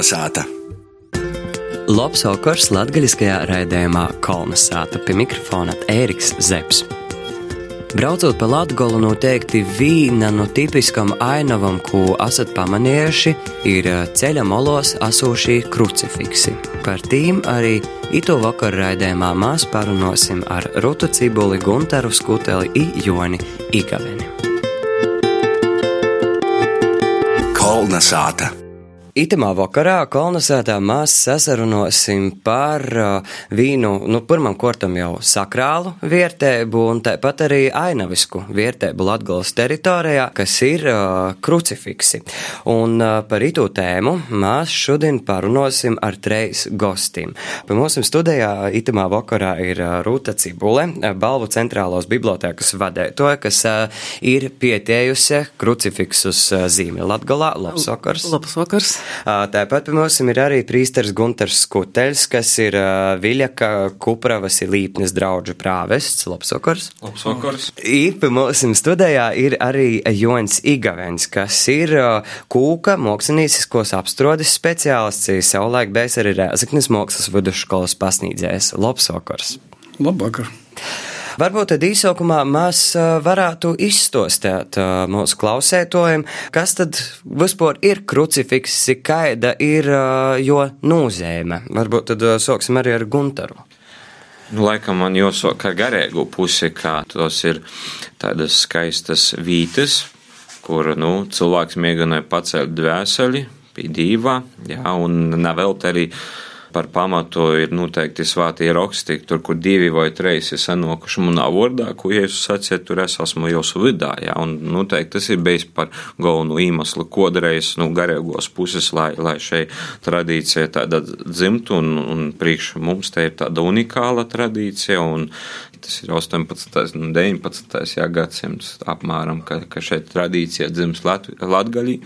Kolnesāta! Labs vakars latgaļiskajā raidījumā Kolnesāta pie mikrofona Ēriks Zepsi. Braucot pa Latviju, noteikti viena no tipiskām ainavam, ko esat pamanījuši, ir eh, ceļa molos esošie krucifiksi. Par tiem arī ito vakar raidījumā mēs parunāsim ar Rutu Cibuli, Gunteru Skuteli un Joni Igaveni. Kolnesāta! Itamā vakarā kolonizētā mēs sasarunosim par vīnu, nu, pirmam kortam jau sakrālu vietēbu un tāpat arī ainavisku vietēbu Latgales teritorijā, kas ir uh, krucifiksi. Un uh, par itu tēmu mēs šodien parunosim ar treis gostiem. Pie mums studijā itamā vakarā ir Rūta Cibule, Balvu centrālos bibliotēkas vadētoja, kas uh, ir pietējusi krucifiksus zīmi Latgalā. Labs vakars! Labs vakars! Tāpat mums ir arī prīsters Gunters Skuteļs, kas ir Viļaka Kupravas ir Līpnes draudžu prāvests. Labs vakars! Labs vakars! I pie mums studijā ir arī Jons Igavens, kas ir kūka mākslinieciskos apstrodes speciālists, savulaik bijis arī Rēzaknes mākslas vidusskolas pasniedzējs. Labs vakars! Labvakar! Varbūt tad īsākumā mēs varētu izstostēt mūsu klausētojiem, kas tad vispār ir krucifiks, kāda ir jo nozīme. Varbūt tad sāksim arī ar Guntaru. Nu, laikam man jāsaka ar garīgu pusi, kā tos ir tādas skaistas vītas, kur nu, cilvēks mēģināja pacelt dvēseli, bija dīvā, jā, un nav vēl arī par pamatu ir noteikti svātie raksti, tur, kur divi vai trīs ir sanokuši manā vārdā, ko Jēzus sacīja, tur es esmu jūsu vidā, jā, un noteikti tas ir bijis par galvenu iemeslu kodreiz, nu, garīgos puses, lai, lai šai tradīcija tāda dzimtu, un, un priekš mums te ir tāda unikāla tradīcija, un tas ir 18. un 19. Jā, gadsimts apmēram, ka, ka šeit tradīcija dzims Lat Latgaļī.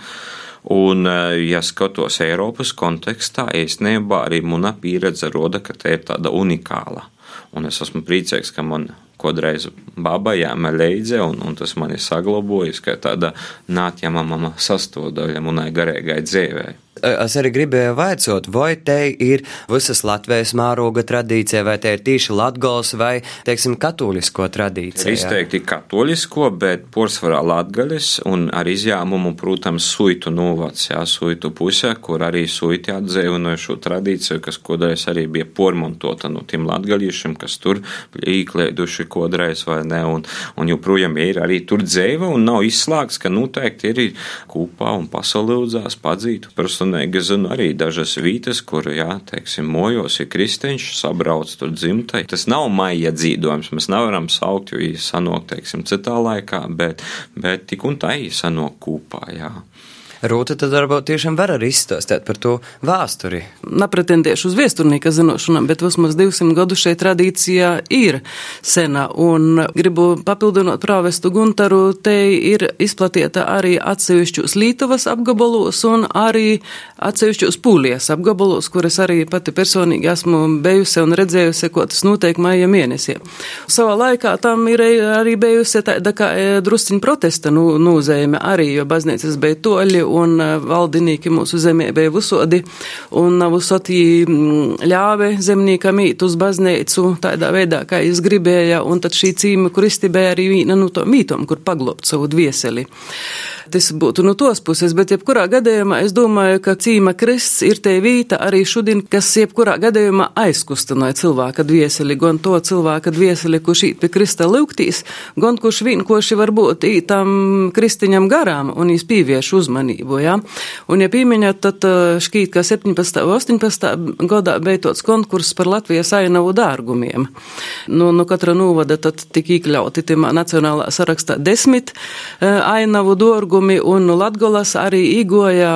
Un, ja skatos Eiropas kontekstā, īstenībā arī mana pieredze roda, ka tā ir tāda unikāla. Un es esmu priecīgs, ka man kādreiz baba jāmeļģe, un, un tas man ir saglabājis, ka tāda nātjamama sastāvdaļa manai garīgai dzīvēi. Es arī gribēju vaicot, vai te ir visas Latvijas mēroga tradīcija, vai te ir tīši latgals vai, teiksim, katoļisko tradīcija? Izteikti katoļisko, bet porcelāna latgaļas un ar izņēmumu, protams, suitu novads, jā, suitu pusē, kur arī suiti atdzīvināja šo tradīciju, kas kodreiz arī bija pormontota no tiem latgaļiešiem, kas tur bija īklēduši kodreiz vai ne, un, un joprojām ir arī tur dzīve un nav izslēgts, ka noteikti ir kopā un pasalūdzās padzītu. Personīgi zinu arī dažas vītas, kur, jā, teiksim, mojos ir kristeņš, sabrauc tur dzimtai. Tas nav maija dzīvojums, mēs nevaram saukt, jo sanāk, teiksim, citā laikā, bet, bet tik un tā sanāk kopā, jā. Rūta tad varbūt tiešām var arī izstāstīt par to vēsturi. Nepretendēšu uz viesturnieka zināšanām, bet vismaz 200 gadu šeit tradīcijā ir sena. Un gribu papildinot prāvestu Guntaru, te ir izplatīta arī atsevišķos Lītuvas apgabalos un arī atsevišķos Pūlijas apgabalos, kuras arī pati personīgi esmu bijusi un redzējusi, ko tas notiek maija mēnesī. Savā laikā tam ir arī bijusi tāda kā e, drusciņa protesta nu, nozīme arī, jo baznīcas bija toļi un e, valdinieki mūsu zemē bija visodi, un visoti ļāve zemniekam īt uz baznīcu tādā veidā, kā es gribēja, un tad šī cīma kristi bija arī viena no to mītom, kur paglobt savu dvieseli. Tas būtu no tos puses, bet jebkurā gadījumā es domāju, ka cīma krists ir te vīta arī šodien, kas jebkurā gadījumā aizkustināja cilvēka dvieseli, gan to cilvēka dvieseli, kurš īt pie krista lūgtīs, gan kurš vienkoši varbūt ītam kristiņam garām un viņš pievieš uzmanību, jā. Ja? Un, ja pieminēt, tad šķīt, ka 17. un 18. gadā tāds konkurss par Latvijas ainavu dārgumiem. Nu, no katra novada tad tika iekļauti timā nacionālā sarakstā desmit ainavu dārgumu lūgumi, un Latgolas arī īgoja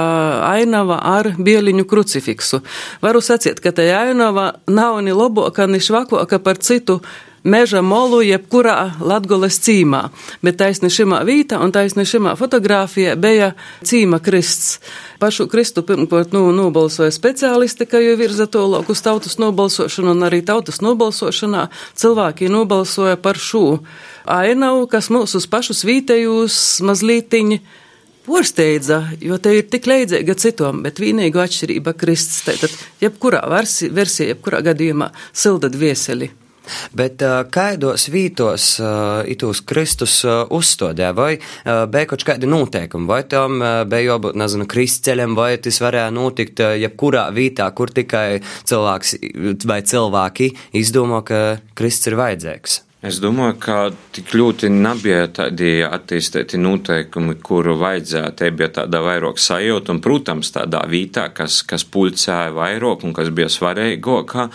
ainava ar bieliņu krucifiksu. Varu sacīt, ka tā ainava nav ni loboka, ni švakoka par citu meža molu jebkurā Latgoles cīmā, bet taisni šimā vīta un taisni šimā fotografija bija cīma krists. Pašu Kristu pirmkārt nu, nobalsoja speciālisti, ka jau virza to lauku uz tautas nobalsošanu, un arī tautas nobalsošanā cilvēki nobalsoja par šo ainavu, kas mūsus pašus vītējūs mazlītiņi porsteidza, jo te ir tik leidzīga citom, bet vienīgo atšķirība Kristus. Tātad, jebkurā versijā, jebkurā gadījumā silda dvieseli. Bet uh, kādos vītos uh, itūs Kristus uh, uzstādīja, vai bija kaut kādi noteikumi, vai tam bija jābūt, nezinu, kristceļam, vai tas varēja notikt jebkurā vītā, kur tikai cilvēks vai cilvēki izdomā, ka Kristus ir vajadzīgs? Es domāju, ka tik ļoti nebija tādi attīstīti noteikumi, kuru vajadzēja. Te bija tāda vairāk sajūta, un, protams, tādā vītā, kas, kas pulcēja vairāk un kas bija svarīgākā,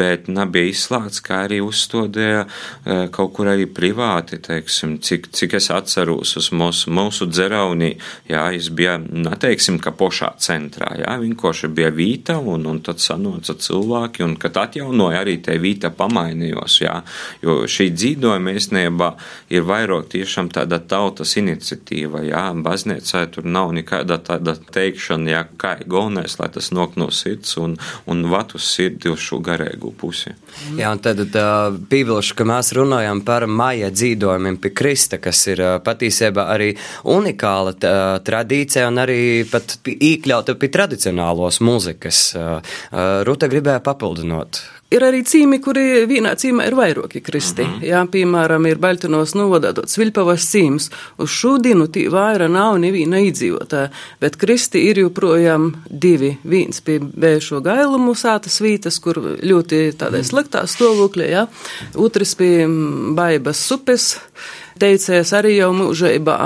bet nebija izslēgts, kā arī uzstādīja e, kaut kur arī privāti, teiksim, cik, cik es atceros uz mūsu, mūsu dzeraunī, jā, es bija, neteiksim, ka pošā centrā, jā, vienkārši bija vīta, un, un tad sanoca cilvēki, un kad atjaunoja arī te vīta pamainījos, jā, jo šī dzīvojuma īstenībā ir vairāk tiešām tāda tautas iniciatīva. Jā, baznīcai tur nav nekāda tāda teikšana, jā, kā ir galvenais, lai tas nok no sirds un, un vat uz sirdi uz šo garīgu pusi. Jā, un tad piebilšu, ka mēs runājam par maija dzīvojumiem pie Krista, kas ir patiesībā arī unikāla tradīcija un arī pat iekļauta pie tradicionālos mūzikas. Ruta gribēja papildinot, Ir arī cīmi, kuri vienā cīmā ir vairāki kristi. Mhm. -huh. Jā, piemēram, ir Baļtinos novadātot Sviļpavas cīms. Uz šūdienu tī vaira nav neviena iedzīvotāja, bet kristi ir joprojām divi. Viens pie bēšo gailumu sātas vītas, kur ļoti tādā sliktā stāvoklī, jā. Otrs pie baibas supes teicējs arī jau mūžībā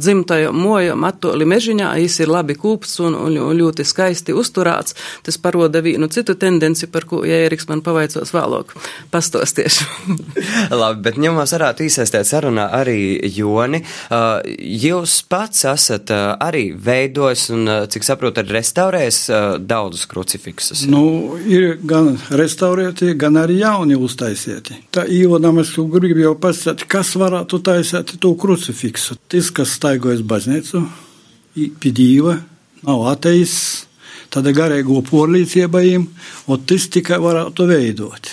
dzimtajam mojam attoli mežiņā, jis ir labi kūpts un, un, un ļoti skaisti uzturāts. Tas paroda vienu citu tendenci, par ko, ja Eriks man pavaicos vēlāk, pastostiešu. labi, bet ņemot varētu īsaistēt sarunā arī Joni. Jūs pats esat arī veidojis un, cik saprotu, arī restaurējis daudzus krucifiksus. Nu, ir gan restaurēti, gan arī jauni uztaisieti. Tā īvadam es gribu jau pasakāt, kas varētu tu taisītu to krucifiksu. Tas, kas staigojas baznīcu, pie dieva, nav ateists, tāda garīgo porlīdzība jiem, un tas tikai varētu veidot.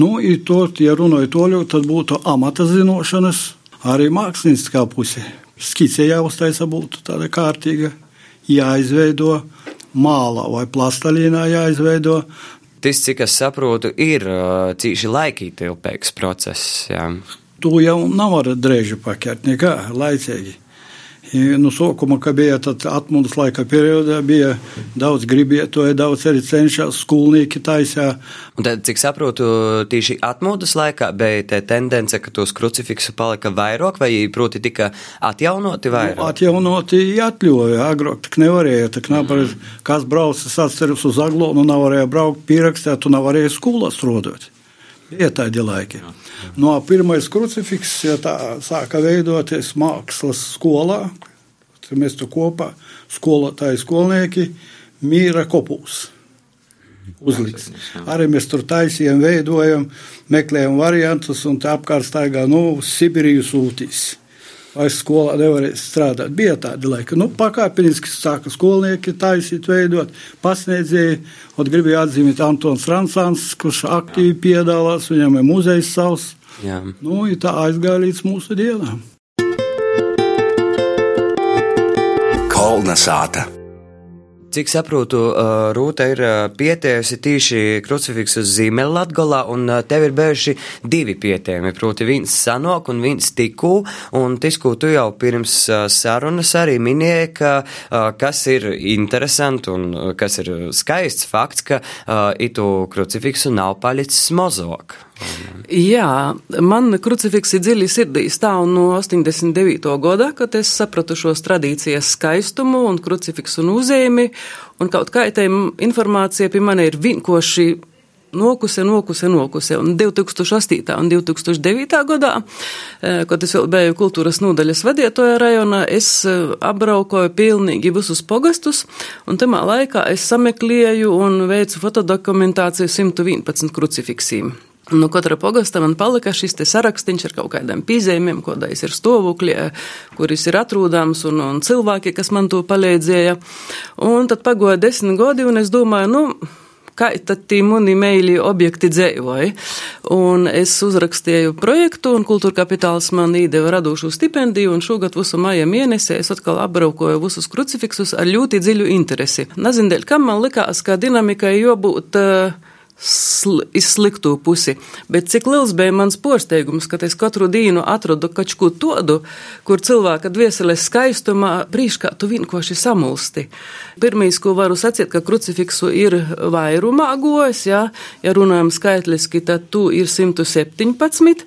Nu, to, ja runāju toļu, tad būtu amata zinošanas, arī mākslinieckā puse. Skice jāuztaisa būtu tāda kārtīga, jāizveido māla vai plastalīnā jāizveido. Tas, cik es saprotu, ir cīši laikītilpīgs process. Jā to jau nevar drēži pakert, nekā laicīgi. Nu, sākumā, kad bija atmodas laika periodā, bija daudz gribētoju, daudz arī cenšas skolnieki taisā. Un tad, cik saprotu, tieši atmodas laikā bija tā tendence, ka tos krucifiksu palika vairāk, vai proti tika atjaunoti vairāk? Nu, atjaunoti atļoja, agrāk tak nevarēja, tak nevar, mm. kas braucis atceras uz aglonu, nevarēja braukt pierakstēt, tu nevarēja skolā strādāt. Bija tādi laiki. Jā. No pirmais krucifiks ja tā, sāka veidoties mākslas skolā. Mēs tur kopā skolotāji, skolnieki, mīra kopūs. Uzliks. Arī mēs tur taisījām, veidojam, meklējam variantus, un tā apkārt staigā nu, Sibīrijas ūtīs vairs skolā nevarēja strādāt. Bija tādi laiki. Nu, pakāpeniski sāka skolnieki taisīt, veidot, pasniedzēji. Un gribēja atzīmēt Antons Ransāns, kurš aktīvi piedalās, viņam ir muzejs savs. Jā. Nu, tā aizgāja līdz mūsu dienām. Kolna sāta. Cik saprotu, Rūta ir pietējusi tīši krucifiksu zīmeli Latgolā, un tev ir bijuši divi pietējumi, proti viens sanok un viens tikū, un tisku tu jau pirms sarunas arī minēji, ka kas ir interesanti un kas ir skaists fakts, ka itu krucifiksu nav palicis mozok. Jā, man krucifiks ir dziļi sirdī stāv no 89. gada, kad es sapratu šos tradīcijas skaistumu un krucifiksu nūzēmi, un kaut kā tā informācija pie mani ir vienkoši nokuse, nokuse, nokuse. Un 2008. un 2009. gadā, eh, kad es vēl biju kultūras nodaļas vadītāja rajonā, es eh, apbraukoju pilnīgi visus pogastus, un tamā laikā es sameklēju un veicu fotodokumentāciju 111 krucifiksīm. Nu, katra pogasta man palika šis saraksts ar kaut kādiem pīzējumiem, kodais ir stāvokļi, kuris ir atrūdams, un, un cilvēki, kas man to palīdzēja. Un tad pagoja desmit gadi, un es domāju, nu, kā tad tī muni meili objekti dzēvoja. Un es uzrakstīju projektu, un kultūra kapitāls man īdeva radošu stipendiju, un šogad visu maija mēnesī es atkal apbraukoju visus krucifiksus ar ļoti dziļu interesi. Nezinu, kam man likās, ka dinamikai jābūt uh, sl izslikto pusi. Bet cik liels bija mans porsteigums, ka es katru dienu atradu kaut ko tādu, kur cilvēka dvieseles skaistumā brīžkā tu vienkārši samulsti. Pirmīs, ko varu sacīt, ka krucifiksu ir vairumā gojas, ja, ja runājam skaitliski, tad tu ir 117,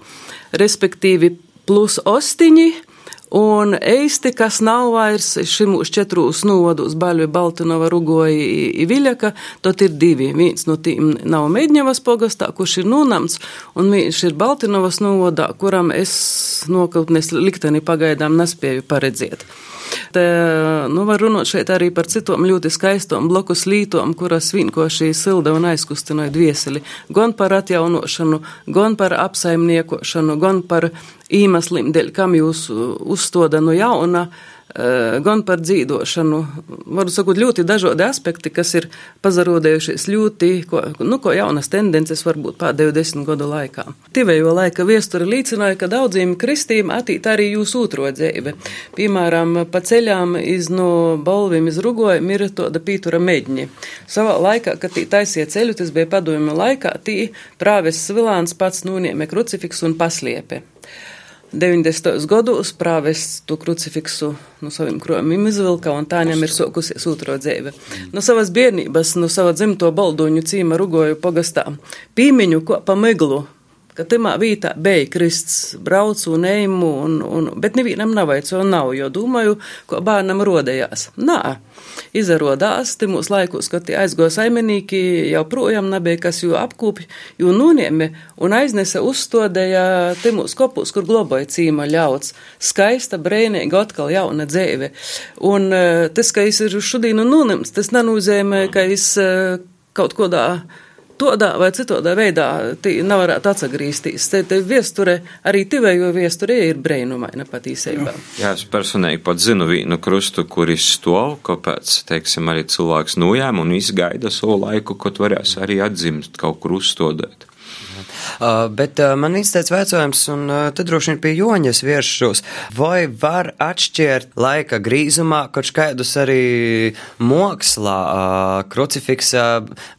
respektīvi plus ostiņi Un eisti, kas nav vairs šimus četrūs nodos, Baļvi, Baltinova, Rugoji, Viļaka, tad ir divi. Viens no tiem nav Medņevas pogastā, kurš ir nonams, un viņš ir Baltinovas novodā, kuram es nokautnes likteni pagaidām nespēju paredzēt. Te, nu, var runāt šeit arī par citām ļoti skaistām blokus lītām, kuras vienkārši silda un aizkustināja dvieseli. Gan par atjaunošanu, gan par apsaimniekošanu, gan par īmesliem, dēļ kam jūs uzstoda no jauna. Eh, gan par dzīvošanu. Varu sakot, ļoti dažādi aspekti, kas ir pazarodējušies ļoti, ko, nu, ko jaunas tendences varbūt pēdējo desmit gadu laikā. Tivējo laika viestura līdzināja, ka daudziem kristīm attīt arī jūs otro dzīve. Piemēram, pa ceļām iz no balviem iz rugojiem ir tāda pītura meģņi. Savā laikā, kad tī taisie ceļu, tas bija padomju laikā, tī prāves svilāns pats nūnieme krucifiks un pasliepe. 90. gados prāvests to krucifiksu no saviem krojumiem izvilka, un tā viņam ir sokusies otro dzīve. No savas bērnības, no sava dzimto baldoņu cīma rugoju pagastā, pīmiņu ko pa meglu, ka timā vītā bija krists braucu un eimu, un, un, bet nevienam nav vaico nav, jo domāju, ko bērnam rodējās. Nā, izarodās, timos laikos, kad tie aizgo saimenīki, jau projām nebija, kas jū apkūpi, jū nuniemi un aiznesa uzstodēja timos kopus, kur globoja cīma ļauts. Skaista, brēnīga, atkal jauna dzēve. Un eh, tas, ka es ir šodien nunims, tas nenūzēmē, ka es eh, kaut kodā tādā vai citādā veidā nevarētu atgriezties. Te, te viesture, arī tivējo viesture ir brēnumaina patīsībā. Jā, es personīgi pat zinu vienu krustu, kuris stov, kāpēc, teiksim, arī cilvēks nojēma un viss gaida savu laiku, kad varēs arī atzimt kaut kur uzstodēt. Uh, bet uh, man izteica vecojums, un uh, tad droši vien pie joņas vēršos, vai var atšķirt laika grīzumā kaut kādus arī mokslā, krucifiksa,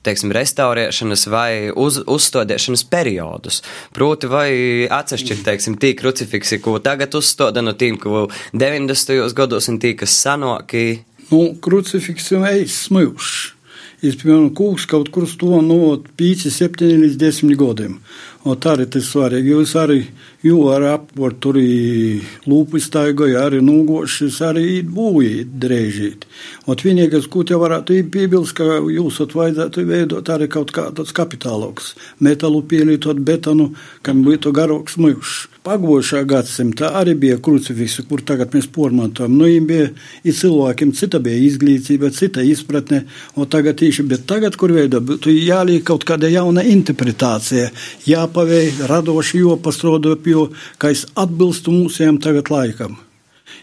teiksim, restaurēšanas vai uz, uzstādīšanas periodus. Proti, vai atsevišķi, teiksim, tī krucifiksi, ko tagad uzstāda no tiem, ko 90. gados un tī, kas sanoki. Nu, krucifiks jau ejas smilšs. Es, piemēram, kūks kaut kur to no 5, 7 līdz 10 gadiem. Un tā arī tas svarīgi. Jūs arī jo ar apvort tur lūpu staigoja, arī nūgošas, arī būvīt drēžīt. Un vienīgais, ko te varētu piebilst, ka jūs vajadzētu veidot arī kaut kāds kapitāloks. Metalu pielietot betonu, kam būtu garoks mušs. Pagošā gadsimta arī bija krucifiksi, kur tagad mēs pormantojam. Nu, bija ir cilvēkiem cita bija izglītība, cita izpratne, un tagad tieši, bet tagad, kur veido, tu jāliek kaut kāda jauna interpretācija, jāpavēj radoši, jo pastrodot, jo, ka es atbilstu mūsiem tagad laikam.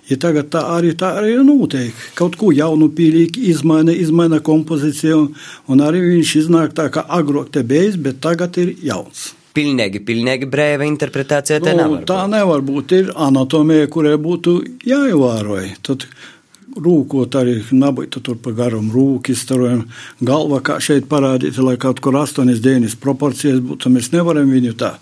Ja tagad tā arī, tā arī notiek. Kaut ko jaunu pīlīgi izmaina, izmaina kompozīciju, un arī viņš iznāk tā, kā agrāk te bijis, bet tagad ir jauns pilnīgi, pilnīgi brīva interpretācija. Nu, nevar tā būt. nevar būt. Ir anatomija, kurai būtu jāievēro. Tad rūkot arī nebūtu tur pa garam rūki, starojam galva, kā šeit parādīt, lai kaut kur 8-9 proporcijas būtu. Mēs nevaram viņu tā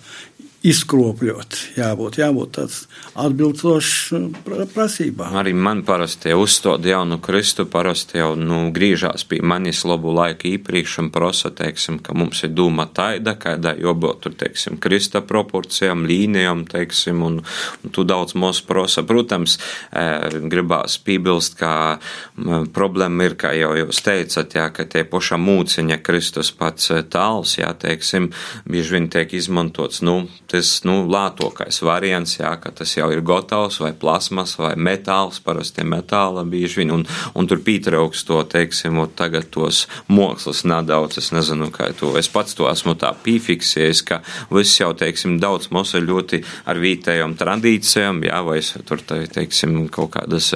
izkropļot. Jābūt, jābūt tāds atbilstošs uh, prasībām. Arī man parasti uzstāda jaunu kristu, parasti jau nu, griežās pie manis labu laiku īpriekš un prasa, teiksim, ka mums ir dūma taida, kādā jābūt tur, teiksim, krista proporcijām, līnijām, teiksim, un, un tu daudz mūs prasa. Protams, gribās piebilst, ka problēma ir, kā jau jūs teicat, jā, ka tie poša mūciņa Kristus pats tāls, jā, teiksim, bieži vien tiek izmantots, nu, tas nu, lētākais variants, jā, ka tas jau ir gatavs, vai plasmas, vai metāls, parasti metāla bieži vien, un, un tur pītrauks to, teiksim, tagad tos mākslas nedaudz, es nezinu, kā to, es pats to esmu tā pīfiksējis, ka viss jau, teiksim, daudz mums ir ļoti ar vītējām tradīcijām, jā, vai tur, teiksim, kaut kādas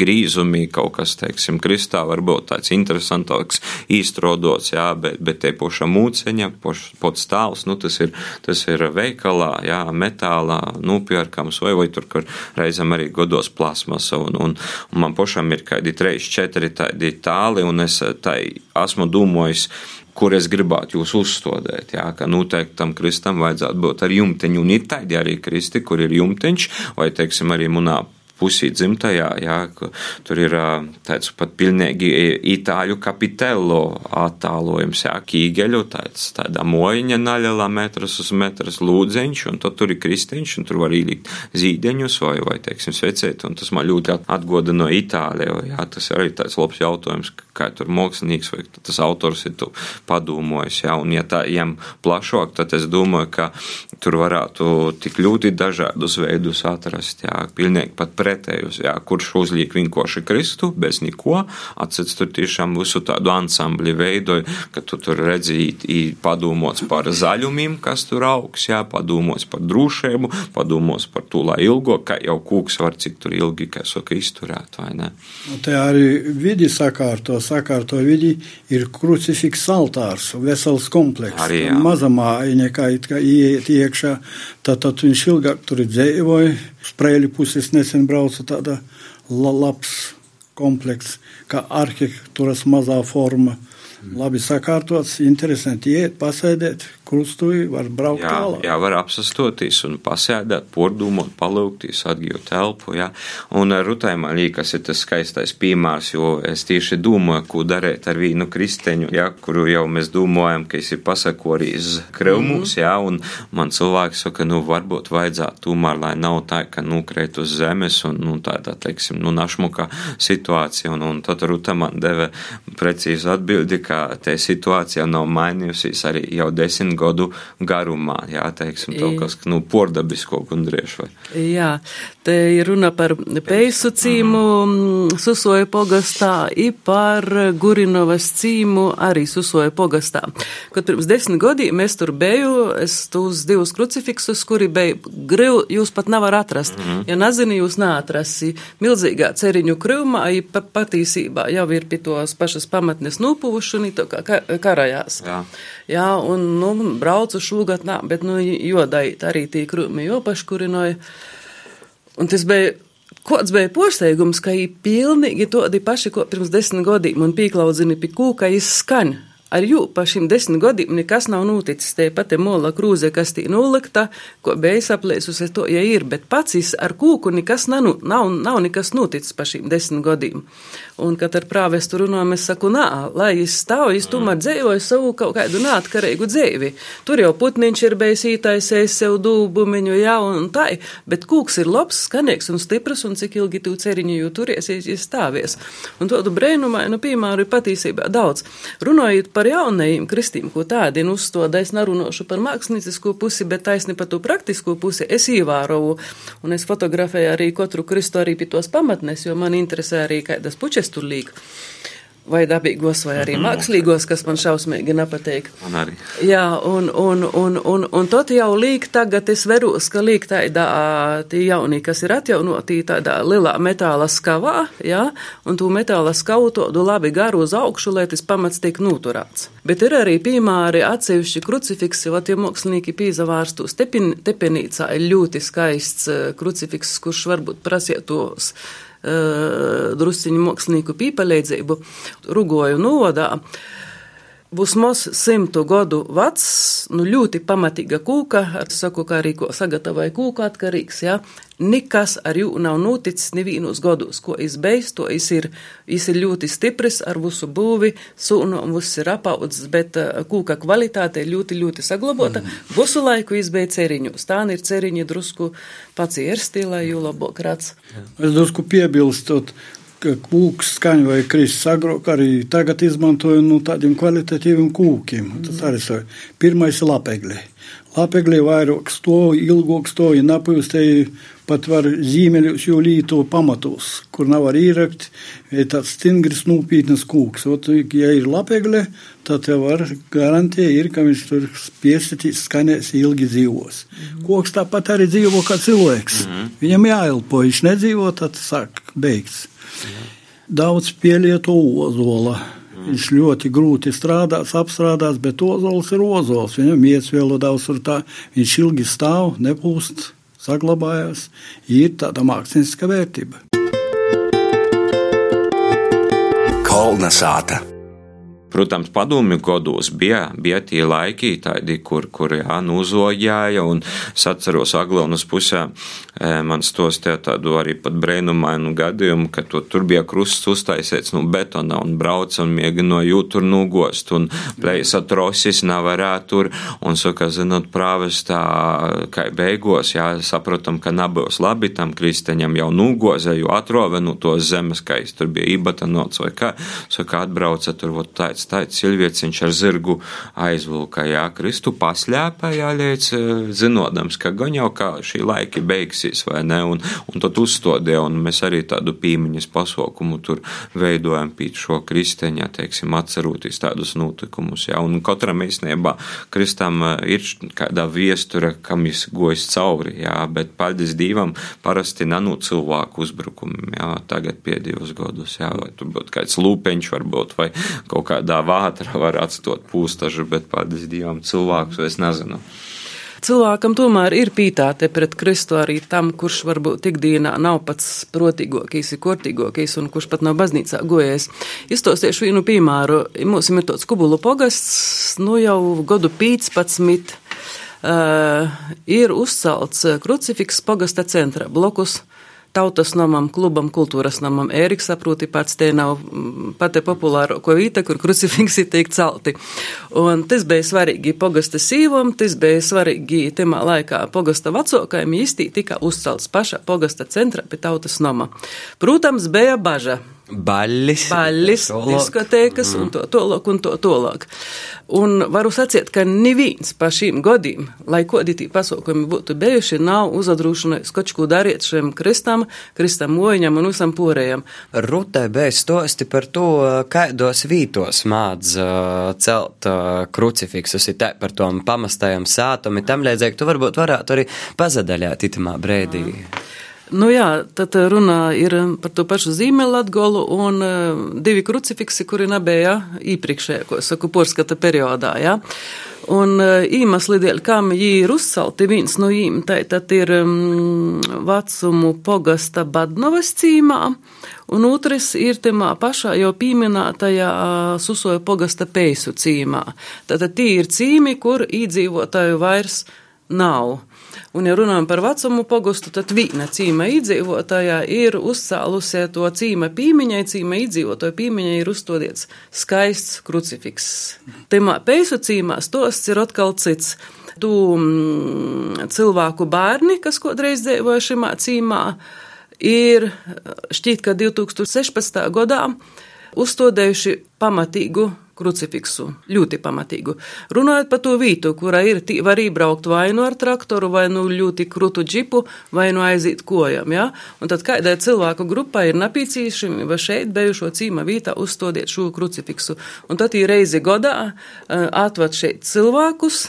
grīzumi, kaut kas, teiksim, kristā varbūt tāds interesantāks īstrodots, jā, bet, bet te poša mūceņa, pots tāls, nu, tas ir, tas ir veikalā, jā, metālā, nopērkams, vai, vai tur, kur reizam arī godos plasmasa, un, un, un man pošam ir kādi 3, 4 tādi tāli, un es tai esmu domājis, kur es gribētu jūs uzstādīt. Jā, ka noteikti tam kristam vajadzētu būt ar jumteņu, un ir tādi arī kristi, kur ir jumteņš, vai, teiksim, arī munā pusī dzimtajā, jā, tur ir tāds pat pilnīgi itāļu kapitello attālojums, jā, kīgeļu, tāds, tāda mojiņa naļelā metras uz metras lūdzeņš, un tad tur ir kristiņš, un tur var ielikt zīdeņus vai, vai, teiksim, svecēt, un tas man ļoti atgoda no Itālija, jā, tas arī tāds labs jautājums, kā tur mākslinieks vai tas autors ir padomājis, jā, un ja tā iem plašāk, tad es domāju, ka tur varētu tik ļoti dažādus veidus atrast, jā, pilnīgi pat pret pretējus, jā, kurš uzliek vienkārši Kristu bez neko, atsits tur tiešām visu tādu ansambli veidoju, ka tu tur redzīgi padomots par zaļumiem, kas tur augs, jā, padomots par drūšēbu, padomots par to, lai ilgo, ka jau kūks var cik tur ilgi, kā saka, izturēt, vai ne? Un te arī vidi sakārto, sakārto vidi ir krucifiks altārs, vesels komplekss. Arī, jā. Mazamā, nekā ieiet iekšā, tad, tad viņš ilgāk tur dzīvoja, sprēļu puses nesen brauc braucu tāda labs komplekss, kā arhitektūras mazā forma. Labi sakārtots, interesanti iet, pasēdēt, krustuji, var braukt jā, tālāk. Jā, var apsastoties un pasēdēt, pordūmot, palūgties, atgūt telpu, jā. Un Rutai man liekas, ir tas skaistais piemērs, jo es tieši domāju, ko darīt ar vīnu kristeņu, jā, kuru jau mēs domājam, ka es ir pasakorījis krevmūs, mm. jā, un man cilvēks saka, nu, varbūt vajadzētu tomēr, lai nav tā, ka, nu, krēt uz zemes un, nu, tādā, teiksim, nu, našmuka situācija, un, un tad Ruta man deva precīzu atbildi, ka te situācija nav mainījusies arī jau desmit gadu garumā, jā, teiksim, to, kas, nu, pordabisko gundriešu. Vai. Jā, te ir runa par peisu cīmu mm. Susoja pogastā, i par Gurinovas cīmu arī Susoja pogastā. Kad pirms desmit gadiem es tur biju, es tos divus krucifiksus, kuri bija griv, jūs pat nevar atrast. Mm -hmm. Ja nezini, jūs neatrasi. Milzīgā ceriņu krūmā, i pa, patīsībā jau ir pie tos pašas pamatnes nūpuvuši, un to kā karajās. Jā. Jā, un, nu, braucu šogad, nā, bet, nu, jodai arī tī krūmi jopaškurinoja. Un tas bija, kāds bija posteigums, ka ir pilnīgi tādi paši, ko pirms desmit gadiem, un pīklaudzini pie kūka izskaņa. Ar jū pa šim desmit gadiem nekas nav noticis. Te pat mola krūze, kas tī nulikta, ko bija saplēsusi to, ja ir, bet pats ar kūku nekas nav, nav, nav nekas noticis pa šim desmit gadiem. Un, kad ar prāvestu runājam, es saku, nā, lai es stāvu, es tomēr dzēvoju savu kaut kādu neatkarīgu dzēvi. Tur jau putniņš ir bijis ītaisējis sev dūbumiņu, jā, un tā, bet kūks ir labs, skanīgs un stiprs, un cik ilgi tu ceriņu jū turiesies, ja stāvies. Un to tu brēnumainu piemēru ir patīsībā daudz. Runājot par jaunajiem kristīm, ko tādi nu uzstoda, es nerunāšu par māksliniecisko pusi, bet taisni par to praktisko pusi, es ievēroju, un es fotografēju arī katru kristu arī pie tos pamatnes, jo man interesē arī kādas pučes tur līk. Vai dabīgos, vai arī mhm. mākslīgos, kas man šausmīgi nepatīk. Man arī. Jā, un, un, un, un, un tot jau līk tagad es veros, ka līk tādā, tie jaunī, kas ir atjaunotī tādā lielā metāla skavā, jā, un tū metāla skavu to labi garu uz augšu, lai tas pamats tiek noturēts. Bet ir arī piemēri atsevišķi krucifiksi, vat, ja mākslinieki pīzavārstos tepin, tepenīcā ir ļoti skaists eh, krucifiks, kurš varbūt prasietos drusciņu mākslinieku pīpaleidzību Rugoju novadā. Mos simtu gadu vecs, nu ļoti pamatīga kūka, ar saku, kā arī ko sagatavoja kūka atkarīgs, jā. Ja? Nekas ar jū nav noticis nevīnos gados, ko izbeidz, to es ir, es ir ļoti stiprs ar visu būvi, sūnu un viss ir apaudzis, bet uh, kūka kvalitāte ir ļoti, ļoti saglabota. Mm. Visu laiku izbeidz ceriņus. Tā ir ceriņi drusku pats ierstī, lai jū labāk rāds. Es drusku piebilstot, kūks skaņa vai kristis agrāk arī tagad izmantoju nu, tādiem kvalitatīviem kūkiem. Tas arī savi. Pirmais ir lapegļi. Lapeglī vairāk stovi, ilgāk stovi, napūstēji pat var zīmeļus jau līto pamatos, kur nav var īrakt, ja tāds stingrs nūpītnes kūks. Ot, ja ir lapegle, tad te var garantija ir, ka viņš tur piesatīs skanēs ilgi dzīvos. -hmm. Koks tāpat arī dzīvo kā cilvēks. -hmm. Viņam jāelpo, viņš nedzīvo, tad sāk beigts. -hmm. Daudz pielieto ozola. Viņš ļoti grūti strādās, apstrādās, bet ozols ir ozols. Viņam iet vēl daudz tur tā, viņš ilgi stāv, nepūst saglabājās, ir tāda mākslinieca vērtība. Kolna sāta. Protams, padomju gados bija, bija tie laiki, tādi, kur, kur jā, nuzojāja, un es atceros Aglaunas pusē, e, man stostīja tādu arī pat brēnumainu gadījumu, ka to, tur bija krusts uztaisīts no betona un brauca un mēģināja jūt tur nugost, un plēsa trosis nevarētu tur, un saka, zinot, prāves tā, kā beigos, jā, saprotam, ka nebūs labi tam kristeņam jau nugoza, jo atrove no tos zemes, kā es tur bija ībatanots vai kā, saka, atbrauca tur, vot tāds tāds cilvēciņš ar zirgu aizvilka, jā, Kristu paslēpā, jā, līdz zinodams, ka gan jau kā šī laiki beigsies, vai ne, un, un tad uzstodē, un mēs arī tādu pīmiņas pasaukumu tur veidojam pīt šo kristeņā, teiksim, atceroties tādus notikumus, jā, un katram īstenībā Kristam ir kādā viestura, kam viņš gojas cauri, jā, bet paldies Dievam parasti nanu cilvēku uzbrukumiem, jā, tagad pēdējos gadus, jā, vai tur būtu kāds lūpeņš varbūt, vai kaut kāda kādā vātrā var atstot pūstažu, bet paldies Dievam cilvēkus es nezinu. Cilvēkam tomēr ir pītāte pret Kristu arī tam, kurš varbūt ikdienā nav pats protīgākais, ir kortīgākais un kurš pat nav baznīcā gojies. Iztosiešu vienu piemēru. Mums ir tāds kubulu pogasts, nu jau godu 15. Uh, ir uzcelts krucifiks pogasta centra blokus tautas namam, klubam, kultūras namam. Ēriks saproti pats, te nav mm, pati populāro vīta, kur krucifiksi tiek celti. Un tas bija svarīgi pogasta sīvam, tas bija svarīgi temā laikā pogasta vecokajam īstī tika uzcelts paša pogasta centra pie tautas nama. Protams, bija baža. Baļļis, Baļļis diskotēkas mm. un to tolok un to tolok. Un varu sacīt, ka neviens pa šīm godīm, lai kodi tī pasaukumi būtu bijuši, nav uzadrūšanais kaut ko darīt šiem kristam, kristam mojiņam un visam porējam. Rutai bez stosti par to, kādos vītos mādz uh, celt uh, krucifiksus, ir tā par tom pamastajam sātumi, tam līdzīgi tu varbūt varētu arī pazadaļāt itamā brēdī. Mm. Nu jā, tad runā ir par to pašu zīmēlu atgolu un uh, divi krucifiksi, kuri nebija iepriekšējā, ko saku, porskata periodā, jā. Un īmasli dēļ, kam jī ir uzcelti, viens no jīm, tai tad ir um, vecumu pogasta Badnovas cīmā, un otrs ir timā pašā jau pieminētajā Susoja pogasta Peisu cīmā. Tātad tie ir cīmi, kur īdzīvotāju vairs nav. Un, ja runājam par vecumu pogustu, tad vīna cīma iedzīvotājā ir uzcēlusie to cīma pīmiņai, cīma iedzīvotāja pīmiņai ir uzstodiets skaists krucifiks. Timā peisu cīmā stosts ir atkal cits. Tu mm, cilvēku bērni, kas kādreiz dzīvoja šimā cīmā, ir šķiet, ka 2016. gadā uzstādējuši pamatīgu krucifiksu, ļoti pamatīgu. Runājot par to vietu, kurā ir, var iebraukt vai nu ar traktoru, vai nu ļoti krūtu džipu, vai nu aiziet kojam, ja? Un tad kādai cilvēku grupai ir napīcīšami, vai šeit bijušo cīma vietā uzstodiet šo krucifiksu. Un tad ir reizi godā uh, atvad šeit cilvēkus,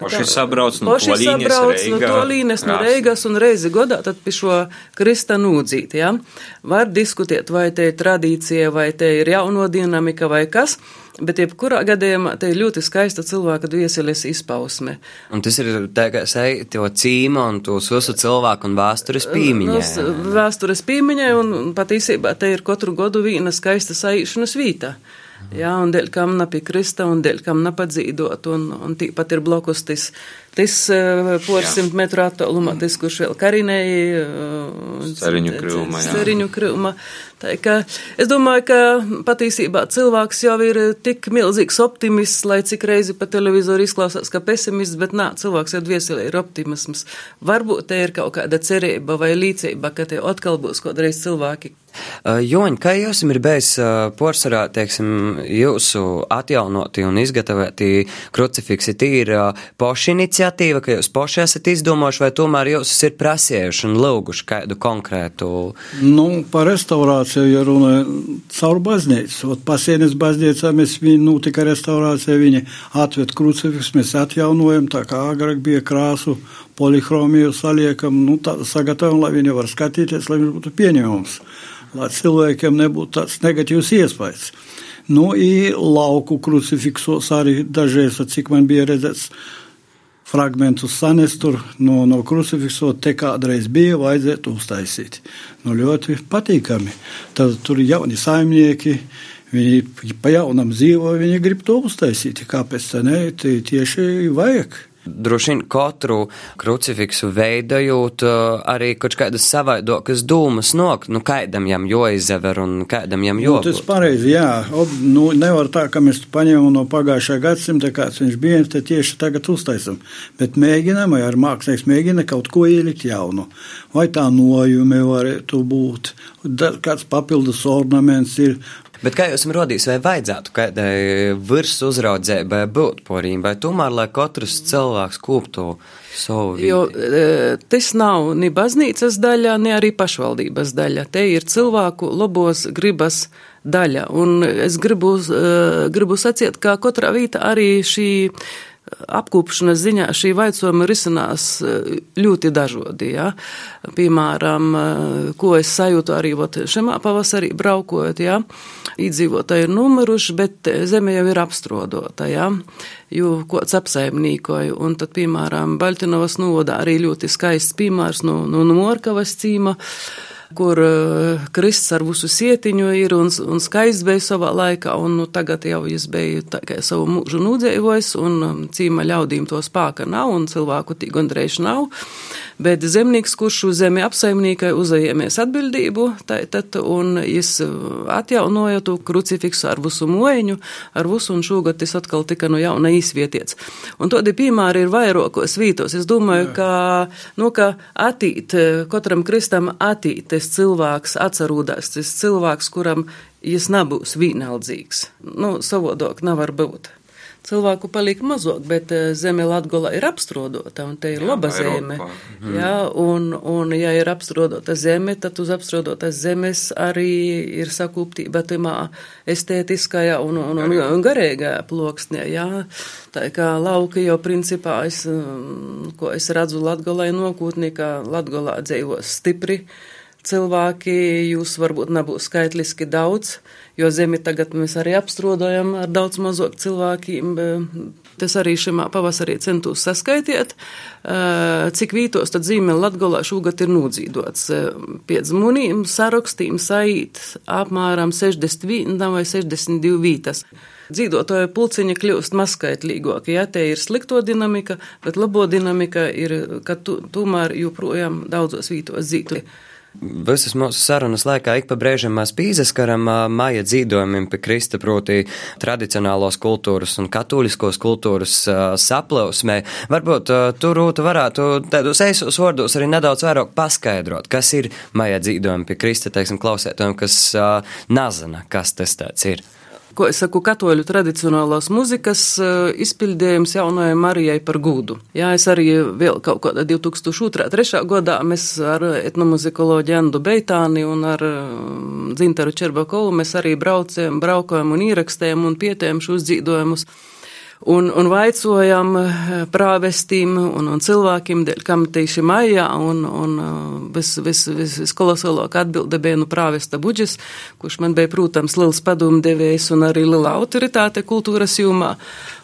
Poši sabrauc no Poši sabrauc no Tolīnes, no Reigas un reizi godā tad pie šo Krista nūdzīt, ja? Var diskutēt, vai te ir tradīcija, vai te ir jauno dinamika, vai kas. Bet, jebkurā gadījumā, te ir ļoti skaista cilvēka dvieseles izpausme. Un tas ir tā, kā sēž to cīma un tos visu cilvēku un vēstures pīmiņai. Nu, vēstures pīmiņai un patiesībā te ir katru godu viena skaista saīšanas vīta. Jā, un dēļ kam napiekrista, un dēļ kam napadzīdot, un, un tīpat ir blokus tas, tas uh, porsimt metru attālumā, tas, kurš vēl karinēja. Uh, Ceriņu krūma, jā. Ceriņu krūma. Tā kā es domāju, ka patiesībā cilvēks jau ir tik milzīgs optimists, lai cik reizi pa televizoru izklausās kā pesimists, bet nā, cilvēks jau dvieselē ir optimisms. Varbūt te ir kaut kāda cerība vai līdzība, ka te atkal būs kādreiz cilvēki, Joņ, kā jums ir bijis porcelāna, teiksim, jūsu atjaunoti un izgatavoti krucifiksi, ir poša iniciatīva, ka jūs poši esat izdomājuši, vai tomēr jūs ir prasījuši un lūguši kādu konkrētu? Nu, par restaurāciju, ja runāja caur baznīcu. Pasienis baznīcā mēs viņi notika restaurācija, viņi atved krucifiks, mēs atjaunojam, tā kā agrāk bija krāsu polihromiju saliekam, nu, tā, sagatavojam, lai viņi var skatīties, lai viņš būtu pieņemams, lai cilvēkiem nebūtu tāds negatīvs iespējas. Nu, i lauku krucifiksos arī dažreiz, cik man bija redzēts, fragmentus sanest tur no, no krucifikso, te kādreiz bija, vajadzētu uztaisīt. Nu, ļoti patīkami. Tad tur ir jauni saimnieki, viņi pa jaunam dzīvo, viņi grib to uztaisīt. Kāpēc tā ne? Tieši vajag. Droši vien katru krucifiksu veidojot, uh, arī kaut kādas savaidokas dūmas nok, nu kādam jam joizever un kādam jam jo. Nu, tas pareizi, jā. Ob, nu, nevar tā, ka mēs paņemam no pagājušā gadsimta, kāds viņš bija, te tieši tagad uztaisam. Bet mēģinam, vai ar mākslinieks mēģina kaut ko ielikt jaunu. Vai tā nojumi varētu būt, kāds papildus ornaments ir, Bet kā jūs rodīs, vai vajadzētu kādai virs uzraudzībai būt porīm, vai tomēr, lai katrs cilvēks kūptu savu vidi? Jo e, tas nav ni baznīcas daļa, ne arī pašvaldības daļa. Te ir cilvēku labos gribas daļa. Un es gribu, e, gribu sacīt, ka katrā vīta arī šī apkopšanas ziņā šī vaicojuma risinās eh, ļoti dažādi. Ja? Piemēram, eh, ko es sajūtu arī šajā pavasarī braukojot, ja? iedzīvotāji ir numeruši, bet zeme jau ir apstrodota, ja? jo kods apsaimnīkoju. Un tad, piemēram, Baļtinovas novodā arī ļoti skaists piemērs no, no Morkavas cīma kur uh, Kristus ar visu sietiņu ir un, un skaists bija savā laikā, un nu, tagad jau bija tikai savu mūžu nūdzējojis, un um, cīma ļaudīm to spāka nav, un cilvēku tī gondrējuši nav bet zemnieks, kurš uz zemi apsaimniekai uzņēmies atbildību, tad, un es uh, atjaunoju to krucifiksu ar visu mojiņu, ar visu, un šogad tas atkal tika no jauna izvietiets. Un tādi piemēri ir vairākos vītos. Es domāju, Jā. ka, nu, ka attīt, katram kristam attīt, tas cilvēks atcerūdās, tas cilvēks, kuram jis nebūs vienaldzīgs. Nu, savodok nevar būt cilvēku paliek mazāk, bet eh, zeme Latgola ir apstrodota, un te ir jā, laba zeme. Mhm. Jā, un, un ja ir apstrodota zeme, tad uz apstrodotas zemes arī ir sakūptība timā estētiskajā un, un, un, un garīgajā ploksnē, jā. Tā kā lauki jau principā, es, mm, ko es redzu Latgolai nokūtnī, ka Latgolā dzīvos stipri cilvēki, jūs varbūt nebūs skaitliski daudz, jo zemi tagad mēs arī apstrodojam ar daudz mazāk cilvēkiem. Tas arī šim pavasarī centos saskaitiet, cik vītos tad zīme Latgolā šogad ir nūdzīdots. Pēc munīm sarakstīm saīt apmēram 61 vai 62 vītas. Dzīvotāju pulciņi kļūst mazskaitlīgāki. Jā, te ir slikto dinamika, bet labo dinamika ir, ka tu, tomēr joprojām daudzos vītos dzīvotāji. Visas mūsu sarunas laikā ik pa brīžam mēs pīzaskaram māja dzīvojumiem pie Krista, proti tradicionālos kultūras un katoļiskos kultūras saplausmē. Varbūt tur rūta varētu tādus eisos vārdos arī nedaudz vairāk paskaidrot, kas ir māja dzīvojumi pie Krista, teiksim, klausētājiem, kas nezina, kas tas tāds ir ko es saku, katoļu tradicionālās muzikas eh, izpildījums jaunajai Marijai par gūdu. Jā, es arī vēl kaut kādā 2002. gadā mēs ar etnomuzikoloģi Andu Beitāni un ar mm, Dzintaru Čerbakovu mēs arī braucējam, braukojam un ierakstējam un pietējam šos dzīdojumus un, un vaicojam eh, prāvestīm un, un cilvēkiem, kam tieši maijā, un, un vis, vis, vis, viskolosālākā atbilde bija nu prāvesta buģis, kurš man bija, protams, liels padomdevējs un arī liela autoritāte kultūras jomā.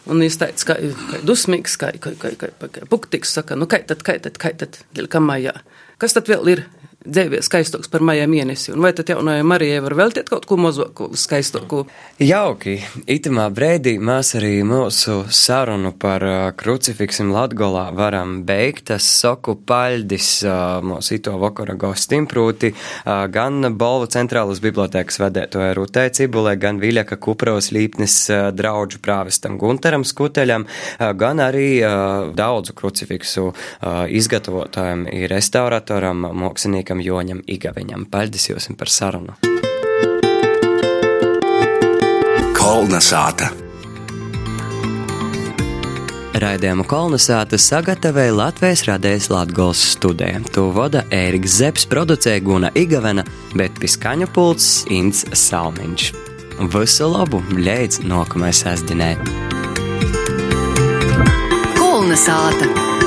Un viņš teica, ka, ka dusmīgs, ka, ka, ka, ka, ka puktiks, saka, nu, kai tad, kai tad, kai tad, kā maijā. Kas tad vēl ir? Dzīvē skaistoks par maijā mēnesi. Un vai tad jaunajai Marijai var veltīt kaut ko mazāku, skaistoku? Jauki. Itamā brīdī mēs arī mūsu sarunu par uh, krucifiksim Latgolā varam beigt. Es saku paļdis uh, mūsu ito vakara gostim, proti uh, gan Bolva centrālas bibliotēkas vedētoja Rutē Cibulē, gan Viļaka Kuprovas līpnes uh, draudžu prāvestam Gunteram Skuteļam, gan arī daudzu krucifiksu izgatavotājiem, ir restauratoram, māksliniekam poetam Joņam Igaviņam. Paldies jums par sarunu! Kolna sāta! Raidījumu kolonizāta sagatavoja Latvijas radijas Latvijas studija. To vada Ēriks Zepes, producēja Guna Igavena, bet piskaņu pults Inns Salmiņš. Visu labu, līdz nākamajai sestdienai! Kolonizāta!